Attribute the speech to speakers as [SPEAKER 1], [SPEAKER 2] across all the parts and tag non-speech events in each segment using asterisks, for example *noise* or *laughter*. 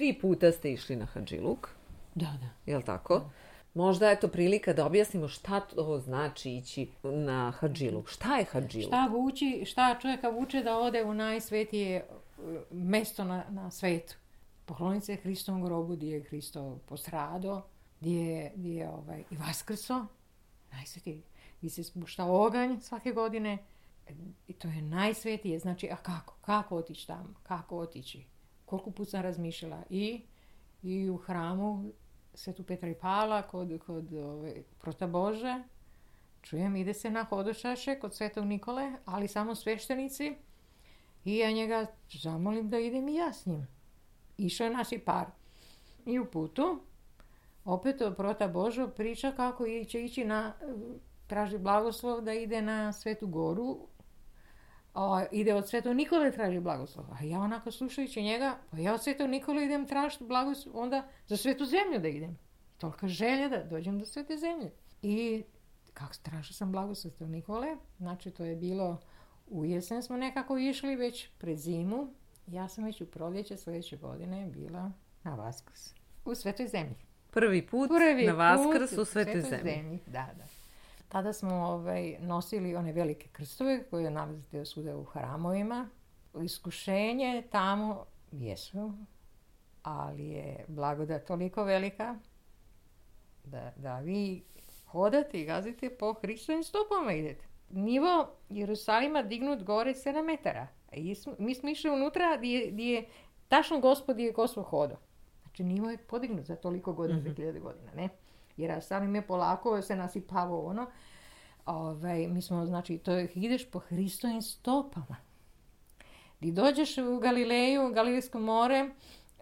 [SPEAKER 1] tri puta ste išli na Hadžiluk.
[SPEAKER 2] Da, da.
[SPEAKER 1] Jel tako? Možda je to prilika da objasnimo šta to znači ići na Hadžiluk. Šta je Hadžiluk?
[SPEAKER 2] Šta, vuči, šta čovjeka vuče da ode u najsvetije e, mesto na, na svetu. Poklonice se Hristom grobu gdje je Hristo postrado, gdje, je ovaj, i Vaskrso, Najsvetije. Gdje se spušta oganj svake godine. E, I to je najsvetije. Znači, a kako? Kako otići tamo? Kako otići? koliko put sam razmišljala. I, i u hramu Svetu Petra i Pala, kod, kod ove, ovaj, čujem ide se na hodošaše kod Svetog Nikole, ali samo sveštenici. I ja njega zamolim da idem i ja s njim. Išao je naš par. I u putu, opet Prota Božo priča kako će ići na, traži blagoslov da ide na Svetu Goru o, ide od svetog Nikole traži blagoslov. A ja onako slušajući njega, pa ja od svetog Nikole idem tražiti blagoslov, onda za svetu zemlju da idem. Tolika želja da dođem do svete zemlje. I kako tražio sam blagoslov svetog Nikole, znači to je bilo u jesen smo nekako išli već prezimu. zimu. Ja sam već u proljeće sljedeće godine bila na Vaskrs u Svetoj zemlji.
[SPEAKER 1] Prvi put Prvi na Vaskrs u Svetoj zemlji.
[SPEAKER 2] Da, da. Tada smo ovaj, nosili one velike krstove koje je nalazite svuda u hramovima. Iskušenje tamo jesu, ali je blagoda toliko velika da, da vi hodate i gazite po Hristovim stopama idete. Nivo Jerusalima dignut gore 7 metara. mi smo išli unutra gdje je tašno gospod je gospod hodo. Znači nivo je podignut za toliko godina, mm-hmm. godina, ne? jer samim je polako se nasipavao ono. Ove, ovaj, mi smo, znači, to je, ideš po Hristovim stopama. Di dođeš u Galileju, u Galilijsko more,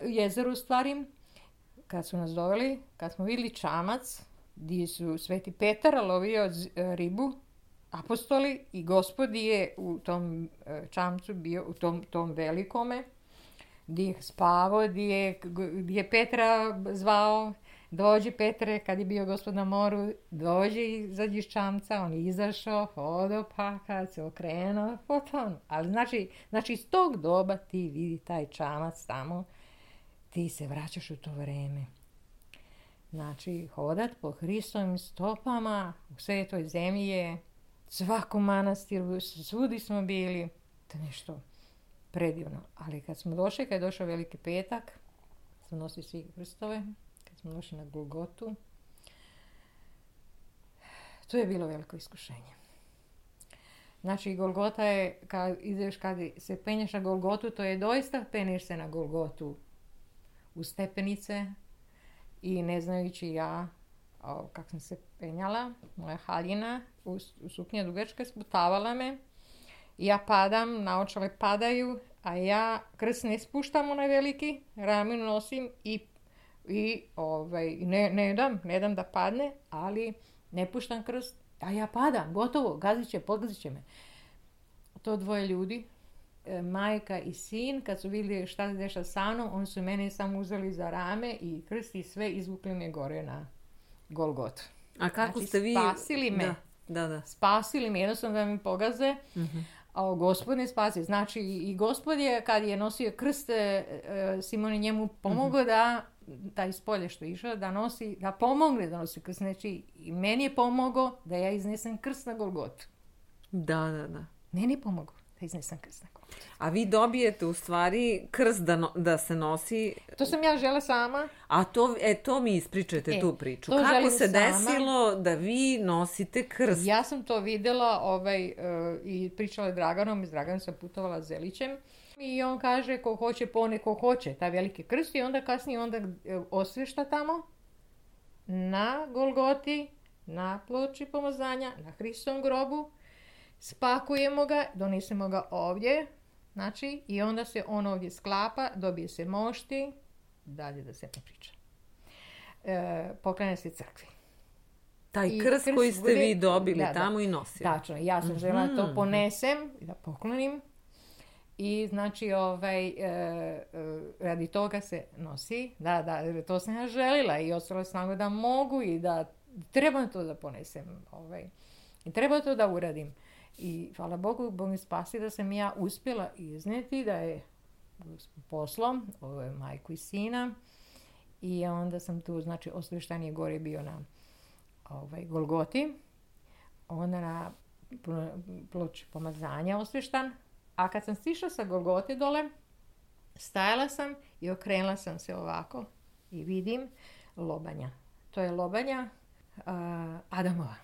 [SPEAKER 2] jezeru u stvari, kad su nas doveli, kad smo vidjeli čamac, gdje su Sveti Petar lovio e, ribu, apostoli i gospod je u tom e, čamcu bio, u tom, tom velikome, gdje je spavao, gdje je Petra zvao, dođi Petre, kad je bio gospod na moru, dođi za čamca, on je izašao, hodo, pakac, okrenuo, potom. Ali znači, znači iz tog doba ti vidi taj čamac tamo, ti se vraćaš u to vrijeme. Znači, hodat po Hristovim stopama u svetoj zemlji je svaku manastiru, svudi smo bili, to je nešto predivno. Ali kad smo došli, kad je došao Veliki petak, smo nosili svi vrstove, smo došli na Golgotu, to je bilo veliko iskušenje. Znači, Golgota je, kad ideš, kad se penješ na Golgotu, to je doista penješ se na Golgotu u stepenice i ne znajući ja kako sam se penjala, moja haljina u, u suknje dugačka sputavala me i ja padam, naočale padaju, a ja krst ne spuštam onaj veliki, ramen nosim i i ovaj, ne, ne dam, ne dam da padne, ali ne puštam krst, a ja padam, gotovo, gazit će, podgazit će me. To dvoje ljudi, e, majka i sin, kad su vidjeli šta se deša sa mnom, oni su mene samo uzeli za rame i krst i sve izvukli me gore na Golgot.
[SPEAKER 1] A kako znači, ste vi...
[SPEAKER 2] spasili me.
[SPEAKER 1] Da, da, da.
[SPEAKER 2] Spasili me, jednostavno da mi pogaze. uh A gospod ne spasi. Znači, i gospod je, kad je nosio krste, e, e, Simon je njemu pomogao mhm. da taj spolje što je išao da nosi, da pomogne da nosi krst. Znači, i meni je pomogao da ja iznesem krst na Golgotu.
[SPEAKER 1] Da, da, da.
[SPEAKER 2] Meni je pomogao da iznesem krst na
[SPEAKER 1] A vi dobijete u stvari krst da, da se nosi...
[SPEAKER 2] To sam ja žela sama.
[SPEAKER 1] A to, e, to mi ispričajte e, tu priču. Kako se sama. desilo da vi nosite krst?
[SPEAKER 2] Ja sam to videla ovaj, e, i pričala Draganom, iz Draganom sam putovala Zelićem. I on kaže ko hoće pone, ko hoće, ta veliki krst i onda kasnije onda e, osvješta tamo na Golgoti, na ploči pomazanja, na Hristovom grobu. Spakujemo ga, donesemo ga ovdje, znači i onda se on ovdje sklapa, dobije se mošti, dalje da se ne priča. E, poklanja se crkvi.
[SPEAKER 1] Taj krst, koji ste vi dobili tamo i nosili.
[SPEAKER 2] Tačno, ja sam mm da to mhm. ponesem i da poklonim i znači ovaj, e, e, radi toga se nosi, da, da, to sam ja želila i ostalo snagu da mogu i da trebam to da ponesem. Ovaj. I treba to da uradim. I hvala Bogu, Bog mi spasi da sam ja uspjela izneti da je poslom, ovo majku i sina. I onda sam tu, znači, osvještan je gore bio na ovaj, Golgoti. Onda na ploči pomazanja osvještan, a kad sam stišla sa Golgote dole, stajala sam i okrenula sam se ovako i vidim lobanja. To je lobanja Adamova.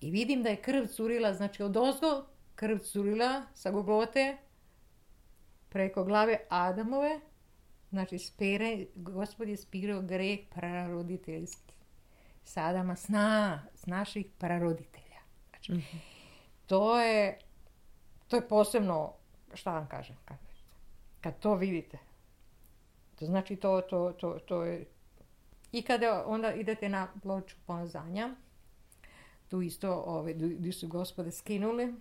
[SPEAKER 2] I vidim da je krv curila, znači od ozgo krv curila sa Golgote preko glave Adamove. Znači, spere, gospod je spirao greh praroditeljski. Sadama sna, s naših praroditelja. Znači, mhm. to je to je posebno, šta vam kažem, kad, to vidite. To znači to, to, to, to je... I kada onda idete na ploču ponazanja, tu isto, ove, ovaj, gdje su gospode skinuli,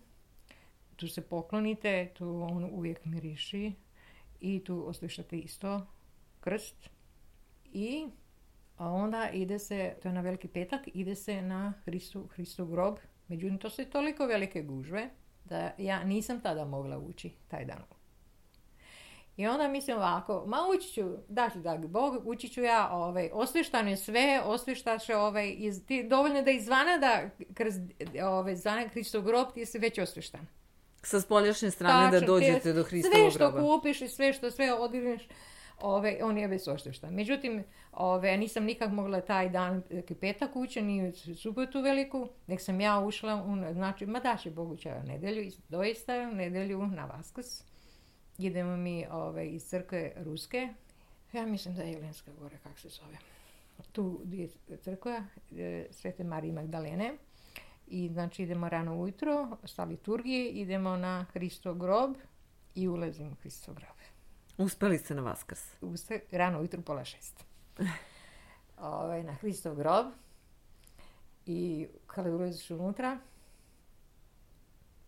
[SPEAKER 2] tu se poklonite, tu on uvijek miriši i tu oslišate isto krst. I a onda ide se, to je na veliki petak, ide se na Hristu, Hristu grob. Međutim, to su toliko velike gužve da ja nisam tada mogla ući taj dan. I onda mislim ovako, ma ući ću, da ću Bog, ući ću ja, ovaj, sve, osvještaš ovaj, iz, ti, dovoljno da izvana da kroz ovaj, zvana Hristov grob ti si već osvještan.
[SPEAKER 1] Sa spoljašnje strane da dođete do Hristovog
[SPEAKER 2] groba.
[SPEAKER 1] Sve što
[SPEAKER 2] kupiš i sve što sve odirneš, Ove, on je već oštešta. Međutim, ove, nisam nikak mogla taj dan petak ući, ni subotu veliku, nek sam ja ušla, u, znači, ma daše Boguća nedelju, i doista nedelju na Vaskrs. Idemo mi ove, iz crkve Ruske, ja mislim da je Jelenska gore, kak se zove. Tu je crkva e, Svete Marije Magdalene. I znači idemo rano ujutro sa liturgije, idemo na Hristo grob i ulazimo u Hristo grob.
[SPEAKER 1] Uspeli ste na Vaskrs.
[SPEAKER 2] Uste, rano ujutru pola šest. *laughs* Ove, ovaj, na Hristov grob. I kada ulaziš unutra,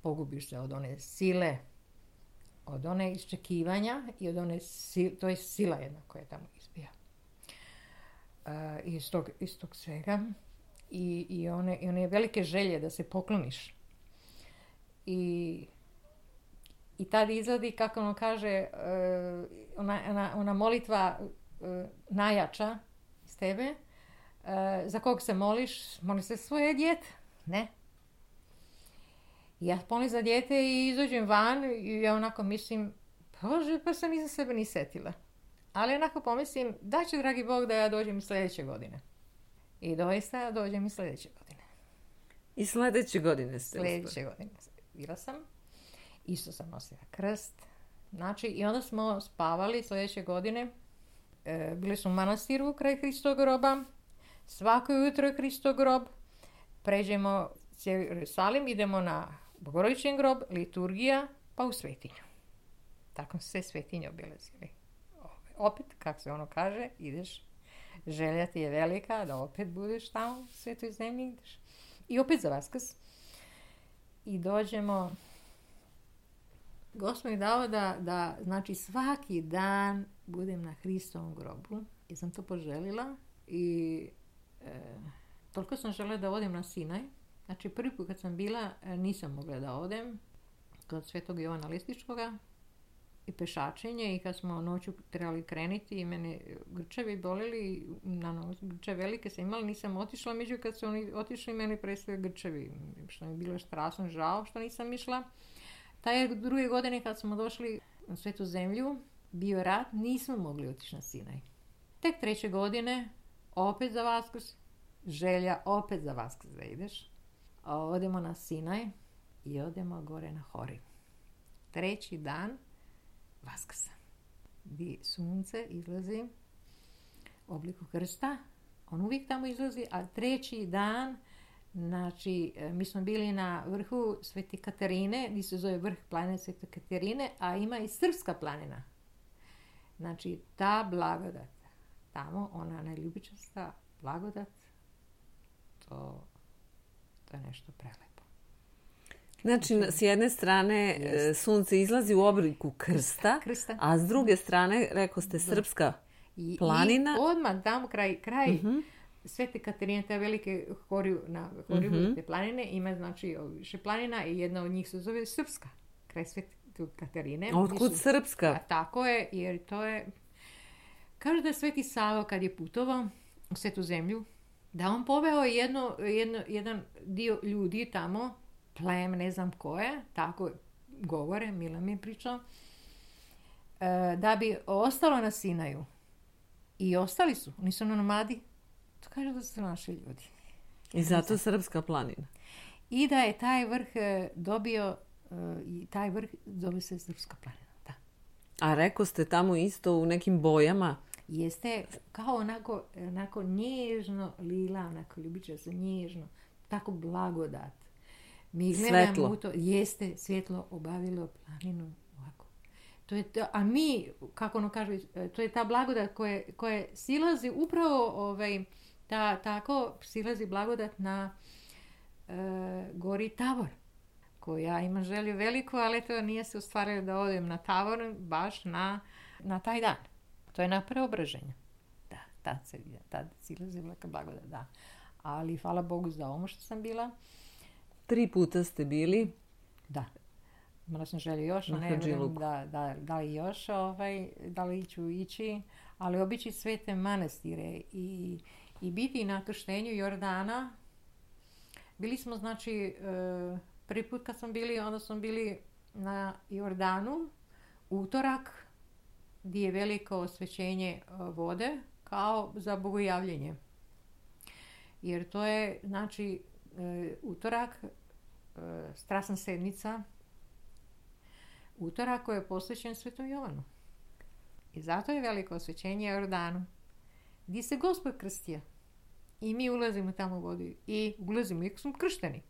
[SPEAKER 2] pogubiš se od one sile, od one iščekivanja i od one sile, to je sila jedna koja je tamo izbija. Uh, iz, tog, svega. I, i, one, i one velike želje da se pokloniš. I i tad izvadi kako ono kaže, e, ona, ona, molitva e, najjača iz tebe, e, za kog se moliš, moli se svoje djete, ne? Ja ponim za djete i izađem van i ja onako mislim, bože, pa se nisam sebe ni setila. Ali onako pomislim, da će dragi Bog da ja dođem sljedeće godine. I doista ja dođem i sljedeće godine.
[SPEAKER 1] I sljedeće godine ste Sljedeće
[SPEAKER 2] godine. Bila sam isto sam nosila krst. Znači, i onda smo spavali sljedeće godine. E, bili smo u manastiru kraj Hristog groba. Svako jutro je Hristog grob. Pređemo cijeli Jerusalim, idemo na Bogorodični grob, liturgija, pa u svetinju. Tako se sve svetinje obilazili. Opet, kako se ono kaže, ideš, želja ti je velika da opet budeš tamo u svetoj zemlji. Ideš. I opet za vaskas. I dođemo Gospod mi dao da, da, znači, svaki dan budem na Hristovom grobu. I sam to poželila. I e, toliko sam žele da odem na Sinaj. Znači, prvi put kad sam bila, e, nisam mogla da odem. Kod Svetog Jovana Lističkoga. I pešačenje. I kad smo noću trebali krenuti i mene grčevi bolili. Na grče velike sam imala, nisam otišla. među kad su oni otišli, meni prestaju grčevi. Što mi je bilo strašno žao što nisam išla. Taj druge godine kad smo došli na Svetu zemlju, bio rat, nismo mogli otići na Sinaj. Tek treće godine, opet za Vaskrs, želja opet za Vaskrs da ideš. Odemo na Sinaj i odemo gore na Hori. Treći dan Vaskrsa. Di sunce izlazi u obliku krsta. On uvijek tamo izlazi, a treći dan Znači, e, mi smo bili na vrhu Sveti Katarine, gdje se zove vrh planine Sveti Katarine, a ima i Srpska planina. Znači, ta blagodat, tamo ona najljubičasta blagodat, to, to je nešto prelepo.
[SPEAKER 1] Znači, s jedne strane e, sunce izlazi u obliku krsta, a s druge strane, rekao ste, Srpska planina.
[SPEAKER 2] I, odmah tamo kraj, kraj mhm. Svete Katarine, te velike horiju na horiju mm planine, ima znači više planina i jedna od njih se zove Srpska, kraj Svete Katarine.
[SPEAKER 1] Otkud Srpska? A
[SPEAKER 2] tako je, jer to je... Kažu da je Sveti Savo kad je putovao u Svetu zemlju, da on poveo jedno, jedno, jedan dio ljudi tamo, plem ne znam koje, tako govore, Mila mi je pričao, e, da bi ostalo na Sinaju. I ostali su, nisu nomadi, kažu da su naši ljudi.
[SPEAKER 1] I zato Srpska planina.
[SPEAKER 2] I da je taj vrh e, dobio, e, taj vrh dobio se Srpska planina,
[SPEAKER 1] A reko ste tamo isto u nekim bojama?
[SPEAKER 2] Jeste kao onako, nježno lila, onako ljubiča se nježno, tako blagodat. Mi svetlo. jeste svjetlo obavilo planinu To je a mi, kako ono kaže, to je ta blagodat koja, koja silazi upravo ovaj, ta, tako silazi blagodat na e, gori Tavor koja ja imam želju veliku, ali to nije se ostvarilo da odem na Tavor baš na, na taj dan. To je na preobraženje. Da, tad se tad silazi blagodat, da. Ali hvala Bogu za ovo što sam bila.
[SPEAKER 1] Tri puta ste bili.
[SPEAKER 2] Da. Mala sam želio još, ne da, da, da li još, ovaj, da li ću ići, ali obići sve te manastire i i biti na krštenju Jordana. Bili smo, znači, e, prvi put kad smo bili, onda smo bili na Jordanu, utorak, gdje je veliko osvećenje e, vode, kao za bogojavljenje. Jer to je, znači, e, utorak, strasna sednica, utorak koji je posvećen Svetom Jovanu. I zato je veliko osvećenje Jordanu, gdje se Gospod krstio. I mi ulazimo tamo u vodu i ulazimo, iako smo kršteni.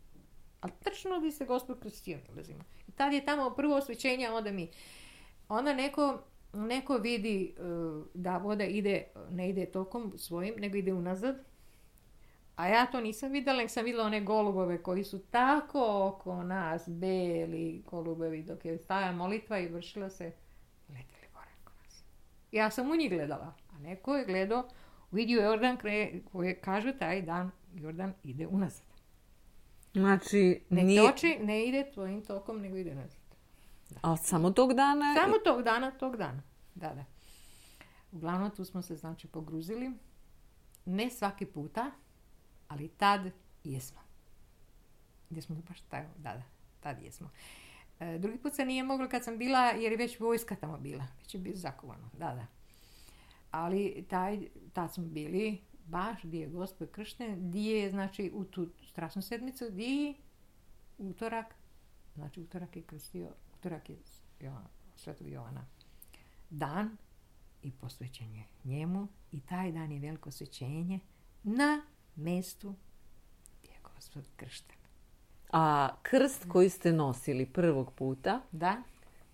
[SPEAKER 2] A tačno bi se gospod Kristijan ulazimo. I tad je tamo prvo osvećenje, a onda mi. Onda neko, neko vidi e, da voda ide, ne ide tokom svojim, nego ide unazad. A ja to nisam vidjela, nego sam vidjela one golubove koji su tako oko nas, beli golubovi, dok je staja molitva i vršila se leteli gore nas. Ja sam u njih gledala, a neko je gledao vidio Jordan kre, koje kažu taj dan Jordan ide unazad.
[SPEAKER 1] Znači,
[SPEAKER 2] ne nije... ne ide tvojim tokom, nego ide nazad.
[SPEAKER 1] Da. Ali samo tog dana?
[SPEAKER 2] Samo tog dana, tog dana. Da, da. Uglavnom tu smo se znači pogruzili. Ne svaki puta, ali tad jesmo. Gdje smo baš taj, da, da, tad jesmo. E, drugi put se nije moglo kad sam bila, jer je već vojska tamo bila. Već je bilo zakovano, da, da ali taj, tad smo bili baš gdje je gospod kršten, gdje je znači u tu strašnu sedmicu, gdje utorak, znači utorak je krstio, utorak je Jovana. Dan i posvećenje njemu i taj dan je veliko svećenje na mestu gdje je gospod kršten.
[SPEAKER 1] A krst koji ste nosili prvog puta,
[SPEAKER 2] da?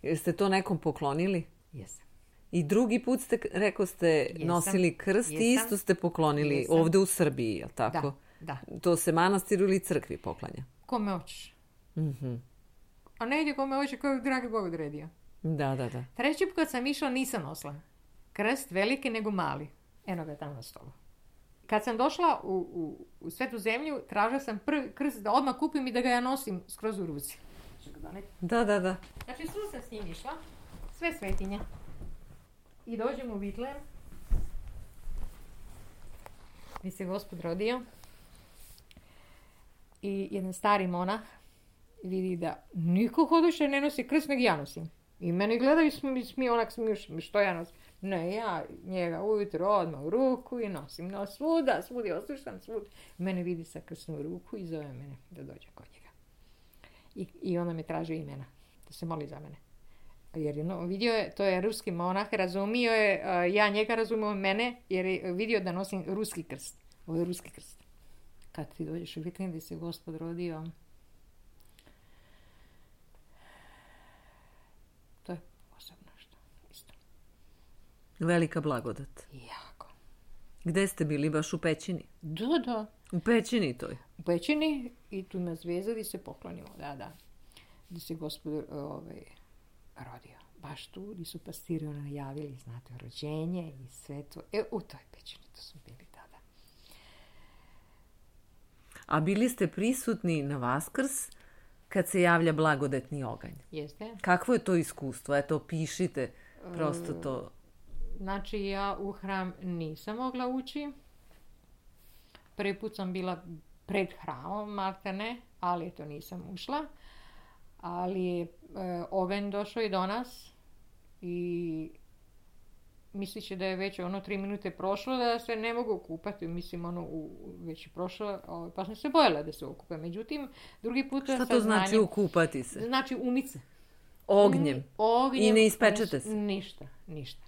[SPEAKER 1] jeste to nekom poklonili?
[SPEAKER 2] Jesam.
[SPEAKER 1] I drugi put ste, rekao ste, nosili krst i isto ste poklonili jesam. ovdje u Srbiji, jel tako?
[SPEAKER 2] Da, da.
[SPEAKER 1] To se manastiru ili crkvi poklanja?
[SPEAKER 2] Kome hoćeš. mm A ne ide kome hoće, je dragi Bog odredio.
[SPEAKER 1] Da, da, da.
[SPEAKER 2] Treći put kad sam išla nisam nosila Krst veliki nego mali. Eno ga tamo na stolu. Kad sam došla u, u, u svetu zemlju, tražila sam prvi krst da odmah kupim i da ga ja nosim skroz u ruci.
[SPEAKER 1] Da, da, da.
[SPEAKER 2] Znači, sam s njim išla. Sve svetinje. I dođemo u Vitlejem. Gdje se gospod rodio. I jedan stari monah vidi da niko hodoše ne nosi krst, nego ja nosim. I mene gledaju, i mi mi onak što ja nosim? Ne, ja njega ujutro odmah u ruku i nosim nos svuda, svudi oslušam, svud. Mene vidi sa krsnu ruku i zove mene da dođe kod njega. I, i ona me traži imena, da se moli za mene jer no, vidio je, to je ruski monah, razumio je, e, ja njega razumio mene, jer je vidio da nosim ruski krst. Ovo je ruski krst. Kad ti dođeš u vikend gdje se gospod rodio, to je posebno što, isto.
[SPEAKER 1] Velika blagodat.
[SPEAKER 2] Jako.
[SPEAKER 1] Gde ste bili, baš u pećini?
[SPEAKER 2] Da, da. U
[SPEAKER 1] pećini toj?
[SPEAKER 2] U pećini i tu na zvijezdi se poklonimo, da, da. Gdje se gospod ovaj, rodio. Baš tu nisu su pastiri ono najavili, znate, rođenje i sve to. E, u toj pećini to su bili tada.
[SPEAKER 1] A bili ste prisutni na Vaskrs kad se javlja blagodetni oganj.
[SPEAKER 2] Jeste.
[SPEAKER 1] Kakvo je to iskustvo? Eto, pišite prosto to. E,
[SPEAKER 2] znači, ja u hram nisam mogla ući. Prvi put sam bila pred hramom, malte ali eto nisam ušla ali je oven došao i do nas i misliće da je već ono tri minute prošlo da se ne mogu okupati, mislim ono već je prošlo, ovaj, pa sam se bojala da se okupe. Međutim, drugi put...
[SPEAKER 1] Šta to znači okupati se?
[SPEAKER 2] Znači umice.
[SPEAKER 1] Ognjem. Ognjem. I ne ispečete se?
[SPEAKER 2] Ništa, ništa.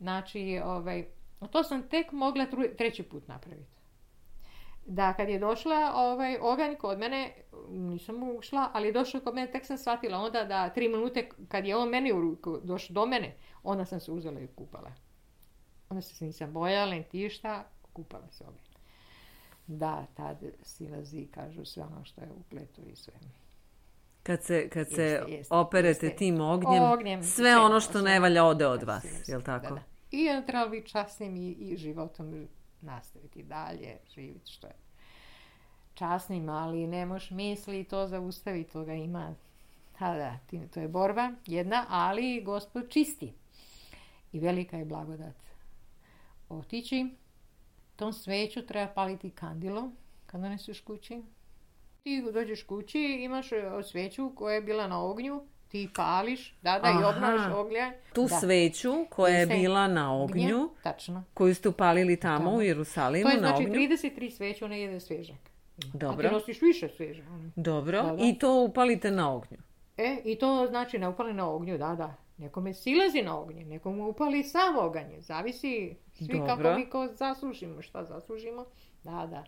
[SPEAKER 2] Znači, ovaj, to sam tek mogla treći put napraviti da kad je došla ovaj, oganj kod mene, nisam ušla, ali je došla kod mene, tek sam shvatila onda da tri minute kad je on meni u ruku došao do mene, onda sam se uzela i kupala. Onda se nisam bojala, niti tišta, kupala se oganj. Da, tad silazi, kažu sve ono što je pletu i sve.
[SPEAKER 1] Kad se, kad se operete tim ognjem, ognjem sve ono što ono ne valja ode od vas, jel tako? Da,
[SPEAKER 2] da. I trebalo biti časnim i, i životom nastaviti dalje, živjeti što je časnim, ali ne možeš misli to zaustaviti, toga ima. A da, to je borba jedna, ali gospod čisti. I velika je blagodat. Otići, tom sveću treba paliti kandilo, kad doneseš kući. Ti dođeš kući, imaš e, sveću koja je bila na ognju, ti pališ, da, da, i obnaviš ognje.
[SPEAKER 1] Tu sveću koja je bila na ognju,
[SPEAKER 2] tačno.
[SPEAKER 1] koju ste upalili tamo, u Jerusalimu
[SPEAKER 2] To je znači ognju. 33 sveće, ona je jedan svežak. Dobro. A ti nosiš više sveža.
[SPEAKER 1] Ono. Dobro, i to upalite na ognju.
[SPEAKER 2] E, i to znači ne upali na ognju, da, da. Nekome silazi na ognje, nekome upali sav oganje. Zavisi svi kako mi ko zaslužimo, šta zaslužimo. Da, da.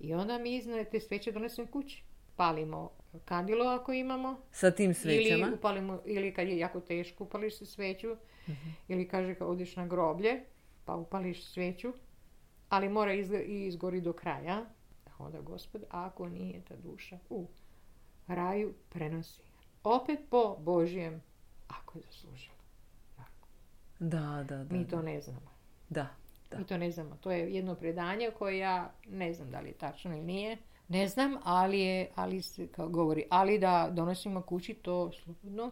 [SPEAKER 2] I onda mi te sveće donesem kući. Palimo kandilo ako imamo.
[SPEAKER 1] Sa tim svećama?
[SPEAKER 2] Ili, upalimo, ili kad je jako teško upališ sveću. Mhm. Ili kaže kad odiš na groblje pa upališ sveću. Ali mora izgori do kraja. Onda gospod, ako nije ta duša u raju, prenosi. Opet po Božijem, ako je zaslužila.
[SPEAKER 1] Da, da, da.
[SPEAKER 2] Mi to ne znamo.
[SPEAKER 1] Da, da.
[SPEAKER 2] Mi to ne znamo. To je jedno predanje koje ja ne znam da li je tačno ili nije ne znam, ali je, ali se kao govori, ali da donosimo kući to slobodno,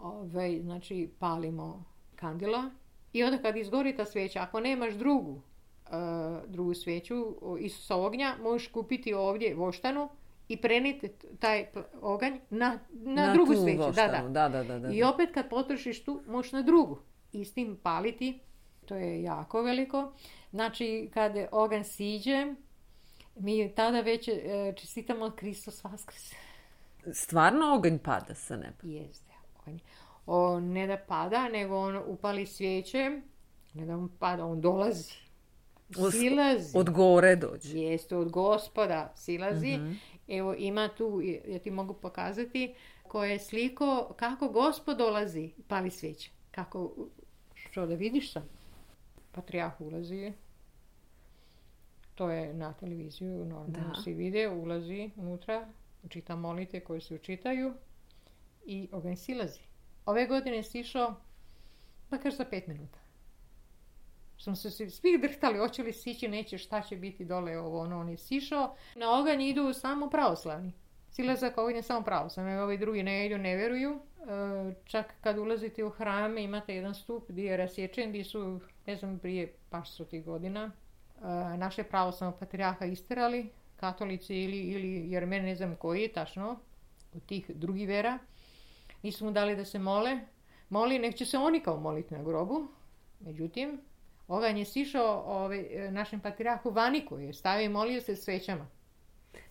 [SPEAKER 2] ovaj, znači palimo kandila i onda kad izgori ta sveća, ako nemaš drugu, eh, drugu sveću iz ognja, možeš kupiti ovdje voštanu i preniti taj oganj na, na, drugu sveću. Da, da. Da, I opet kad potrošiš tu, možeš na drugu i s tim paliti, to je jako veliko. Znači, kad oganj siđe, mi tada već e, čestitamo Kristus Vaskrs.
[SPEAKER 1] Stvarno oganj pada
[SPEAKER 2] sa neba? Jeste, O, ne da pada, nego on upali svijeće, ne da on pada, on dolazi.
[SPEAKER 1] Silazi. Od gore dođe.
[SPEAKER 2] Jeste, od gospoda silazi. Mhm. Evo ima tu, ja ti mogu pokazati, koje je sliko kako gospod dolazi, pali svijeće. Kako, što da vidiš sam. Patrijah ulazi, to je na televiziju, normalno se vide, ulazi unutra, čita molite koje se učitaju i oganj silazi. Ove godine je sišao, pa kaže za pet minuta. Smo se svi drhtali, hoće li sići, neće, šta će biti dole ovo, ono, on je sišao. Na oganj idu samo pravoslavni. Silazak ovaj ne samo pravoslavni, ovi drugi ne idu, ne veruju. E, čak kad ulazite u hrame imate jedan stup gdje je rasječen, gdje su, ne znam, prije paštotih godina, Eh, naše pravoslavnog patrijarha isterali, katolici ili, ili jer mene ne znam koji je tačno, od tih drugih vera, nisu mu dali da se mole, moli, neće će se oni kao moliti na grobu, međutim, ovaj je sišao ovaj, eh, našem patrijarhu vani koji je stavio i molio se svećama.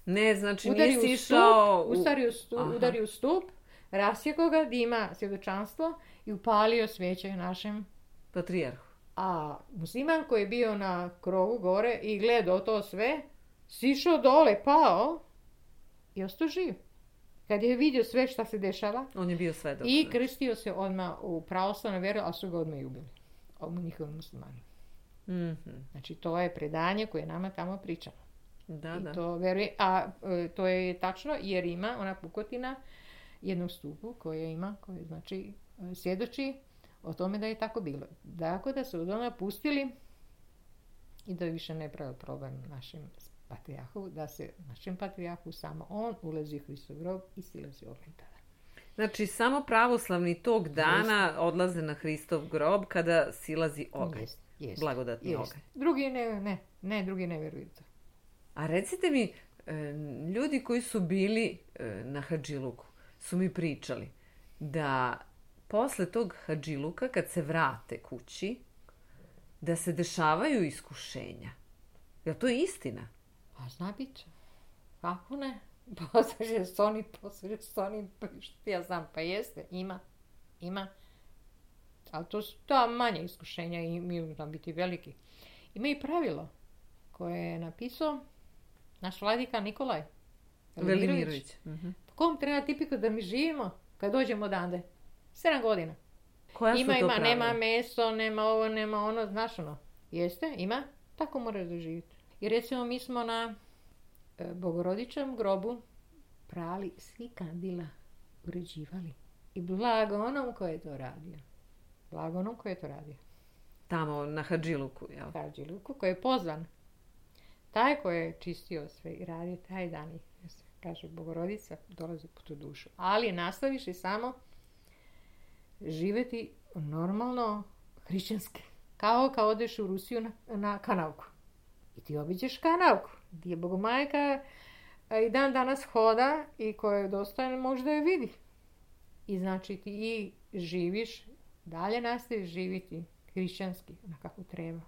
[SPEAKER 1] Ne, znači udari nije sišao...
[SPEAKER 2] u... stup, Aha. stup, rasjekao ga, dima svjedočanstvo i upalio sveće našem
[SPEAKER 1] patrijarhu.
[SPEAKER 2] A musliman koji je bio na krovu gore i gledao to sve, sišao dole, pao i ostao živ. Kad je vidio sve šta se dešava.
[SPEAKER 1] On je bio svedok.
[SPEAKER 2] I znači. krstio se odmah u pravoslavnu vjeru, a su ga odmah i ubili. Ovo njihovi muslimani. Mhm. Znači to je predanje koje je nama tamo pričano. Da, To a e, to je tačno jer ima ona pukotina jednom stupu koje ima, koje znači e, svjedoči o tome da je tako bilo. Dakle, da su ona pustili i da više ne pravi problem našem patrijahu, da se našem patrijahu samo on ulazi u Hristov grob i silazi tada.
[SPEAKER 1] Znači, samo pravoslavni tog dana odlaze na Hristov grob kada silazi ogaj. Blagodatni
[SPEAKER 2] Drugi ne, ne, ne, drugi ne vjeruju to.
[SPEAKER 1] A recite mi, e, ljudi koji su bili e, na Hadžiluku su mi pričali da posle tog hađiluka, kad se vrate kući, da se dešavaju iskušenja. Jel to je istina? A
[SPEAKER 2] pa zna bit će. Kako ne? *laughs* Posveđe s onim, posveđe s onim, pa ja znam, pa jeste, ima, ima. Ali to su ta manje iskušenja i mi znam biti veliki. Ima i pravilo koje je napisao naš vladika Nikolaj
[SPEAKER 1] Velimirović. Uh-huh. Mhm.
[SPEAKER 2] kom treba tipiko da mi živimo kad dođemo odande? 7 godina. Koja ima, ima, nema meso, nema ovo, nema ono, znaš ono. Jeste, ima, tako moraš doživjeti. I recimo mi smo na e, grobu prali svi kandila, uređivali. I blago onom ko je to radio. Blago onom ko je to radio.
[SPEAKER 1] Tamo na Hadžiluku, jel?
[SPEAKER 2] Hadžiluku, koji je pozvan. Taj koji je čistio sve i radio taj dan. Kaže, Bogorodica dolazi po tu dušu. Ali nastaviš i samo živjeti normalno hrišćanski. Kao kad odeš u Rusiju na, na kanavku. I ti obiđeš kanavku. Gdje je bogomajka i dan danas hoda i koja je dostojna možda je vidi. I znači ti i živiš, dalje nastaviš živjeti hrišćanski, na kako treba.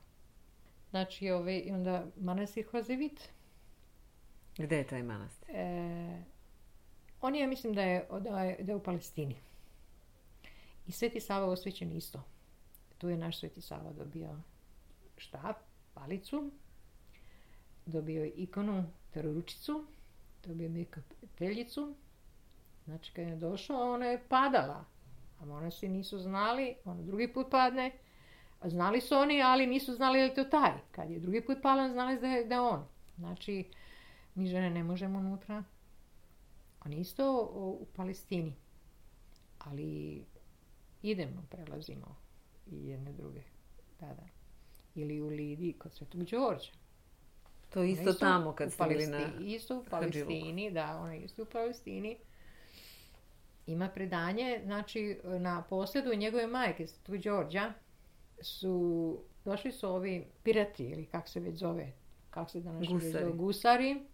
[SPEAKER 2] Znači, ove, onda manastir Hozevit.
[SPEAKER 1] Gdje je taj manastir?
[SPEAKER 2] E, on je, mislim da je, da da je u Palestini. I Sveti Sava osvećen isto. Tu je naš Sveti Sava dobio štap, palicu, dobio je ikonu, teroručicu dobio je kapeljicu. Znači kad je došao, ona je padala. A svi nisu znali, on drugi put padne. Znali su oni, ali nisu znali je li to taj. Kad je drugi put pala, znali da je, da on. Znači, mi žene ne možemo unutra. On isto u Palestini. Ali idemo, prelazimo i jedne druge. Da, da. Ili u Lidi kod Svetog Đorđa.
[SPEAKER 1] To je isto tamo kad ste bili na...
[SPEAKER 2] Isto u Palestini, da, je isto u Palestini. Ima predanje, znači na posledu njegove majke, Svetog Đorđa, su došli su ovi pirati ili kako se već zove, kako se danas zove, gusari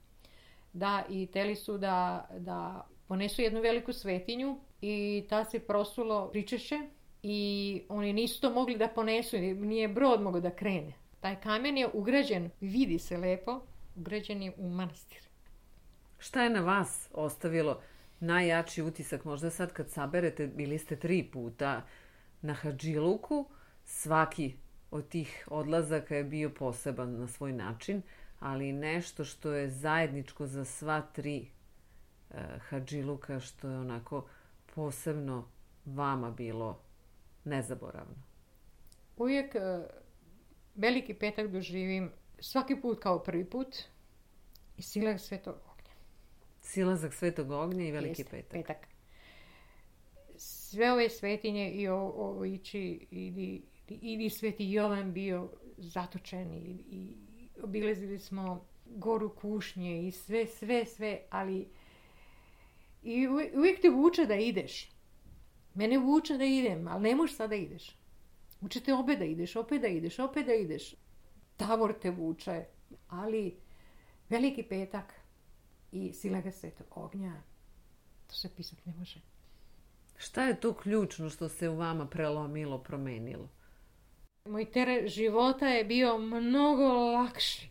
[SPEAKER 2] da i teli su da, da ponesu jednu veliku svetinju i ta se prosulo pričešće i oni nisu to mogli da ponesu, nije brod mogao da krene. Taj kamen je ugrađen, vidi se lepo, ugrađen je u manastir.
[SPEAKER 1] Šta je na vas ostavilo najjači utisak? Možda sad kad saberete, bili ste tri puta na Hadžiluku, svaki od tih odlazaka je bio poseban na svoj način ali nešto što je zajedničko za sva tri eh, hađiluka što je onako posebno vama bilo nezaboravno?
[SPEAKER 2] Uvijek eh, veliki petak doživim svaki put kao prvi put i silak svetog ognja.
[SPEAKER 1] Silazak svetog ognja i veliki petak.
[SPEAKER 2] Sve ove svetinje i ovo, ići, ili sveti Jovan bio zatočen i obilazili smo goru kušnje i sve, sve, sve, ali i uvijek te vuče da ideš. Mene vuče da idem, ali ne možeš sada da ideš. Vuče te opet da ideš, opet da ideš, opet da ideš. Tavor te vuče, ali veliki petak i sila ga svetog ognja, to se pisati ne može.
[SPEAKER 1] Šta je to ključno što se u vama prelomilo, promenilo?
[SPEAKER 2] moj teret života je bio mnogo lakši.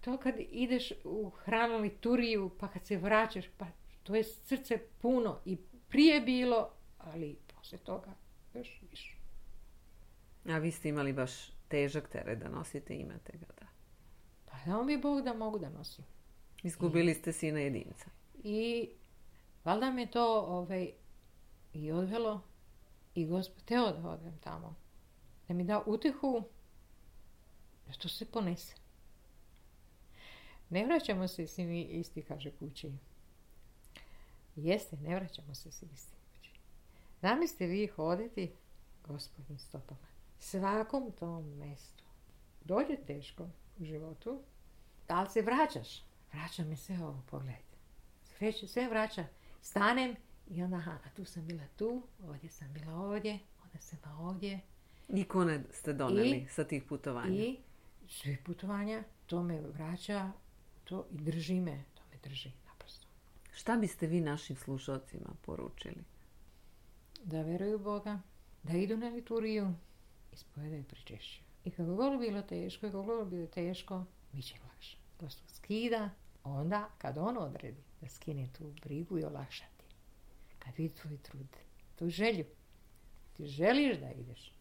[SPEAKER 2] To kad ideš u hranu liturgiju, pa kad se vraćaš, pa to je srce puno i prije bilo, ali poslije toga još više.
[SPEAKER 1] A vi ste imali baš težak teret da nosite, imate ga, da.
[SPEAKER 2] Pa da bi Bog da mogu da nosim.
[SPEAKER 1] Izgubili ste sina jedinca.
[SPEAKER 2] I valjda me to ovaj, i odvelo i gospod teo da odem tamo da mi da utihu da to se ponese. Ne vraćamo se svi mi isti, kaže kući. Jeste, ne vraćamo se svi isti. ste vi hoditi gospodin stopama. Svakom tom mestu. Dođe teško u životu, ali se vraćaš. Vraća mi se ovo, pogledajte. Sve, sve vraća. Stanem i onda, aha, tu sam bila tu, ovdje sam bila ovdje, onda sam bila ovdje,
[SPEAKER 1] i ste doneli sa tih putovanja?
[SPEAKER 2] I sve putovanja, to me vraća to i drži me, to me drži naprosto.
[SPEAKER 1] Šta biste vi našim slušalcima poručili?
[SPEAKER 2] Da veruju Boga, da idu na liturgiju, ispovedaju pričešću. I kako god bilo teško, i kako god bilo teško, bit će lakše. To što skida, onda kad on odredi da skine tu brigu i olakšati. Kad vidi tvoj trud, tu želju. Ti želiš da ideš,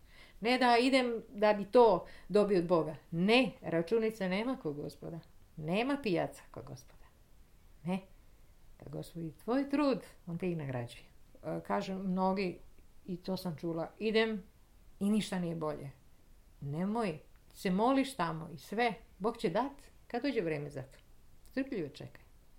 [SPEAKER 2] ne da idem da bi to dobio od Boga. Ne, računica nema kod gospoda. Nema pijaca kod gospoda. Ne. Da gospodi tvoj trud, on te i nagrađuje. E, kažu mnogi, i to sam čula, idem i ništa nije bolje. Nemoj, se moliš tamo i sve. Bog će dat kad dođe vrijeme za to. Strpljivo čeka.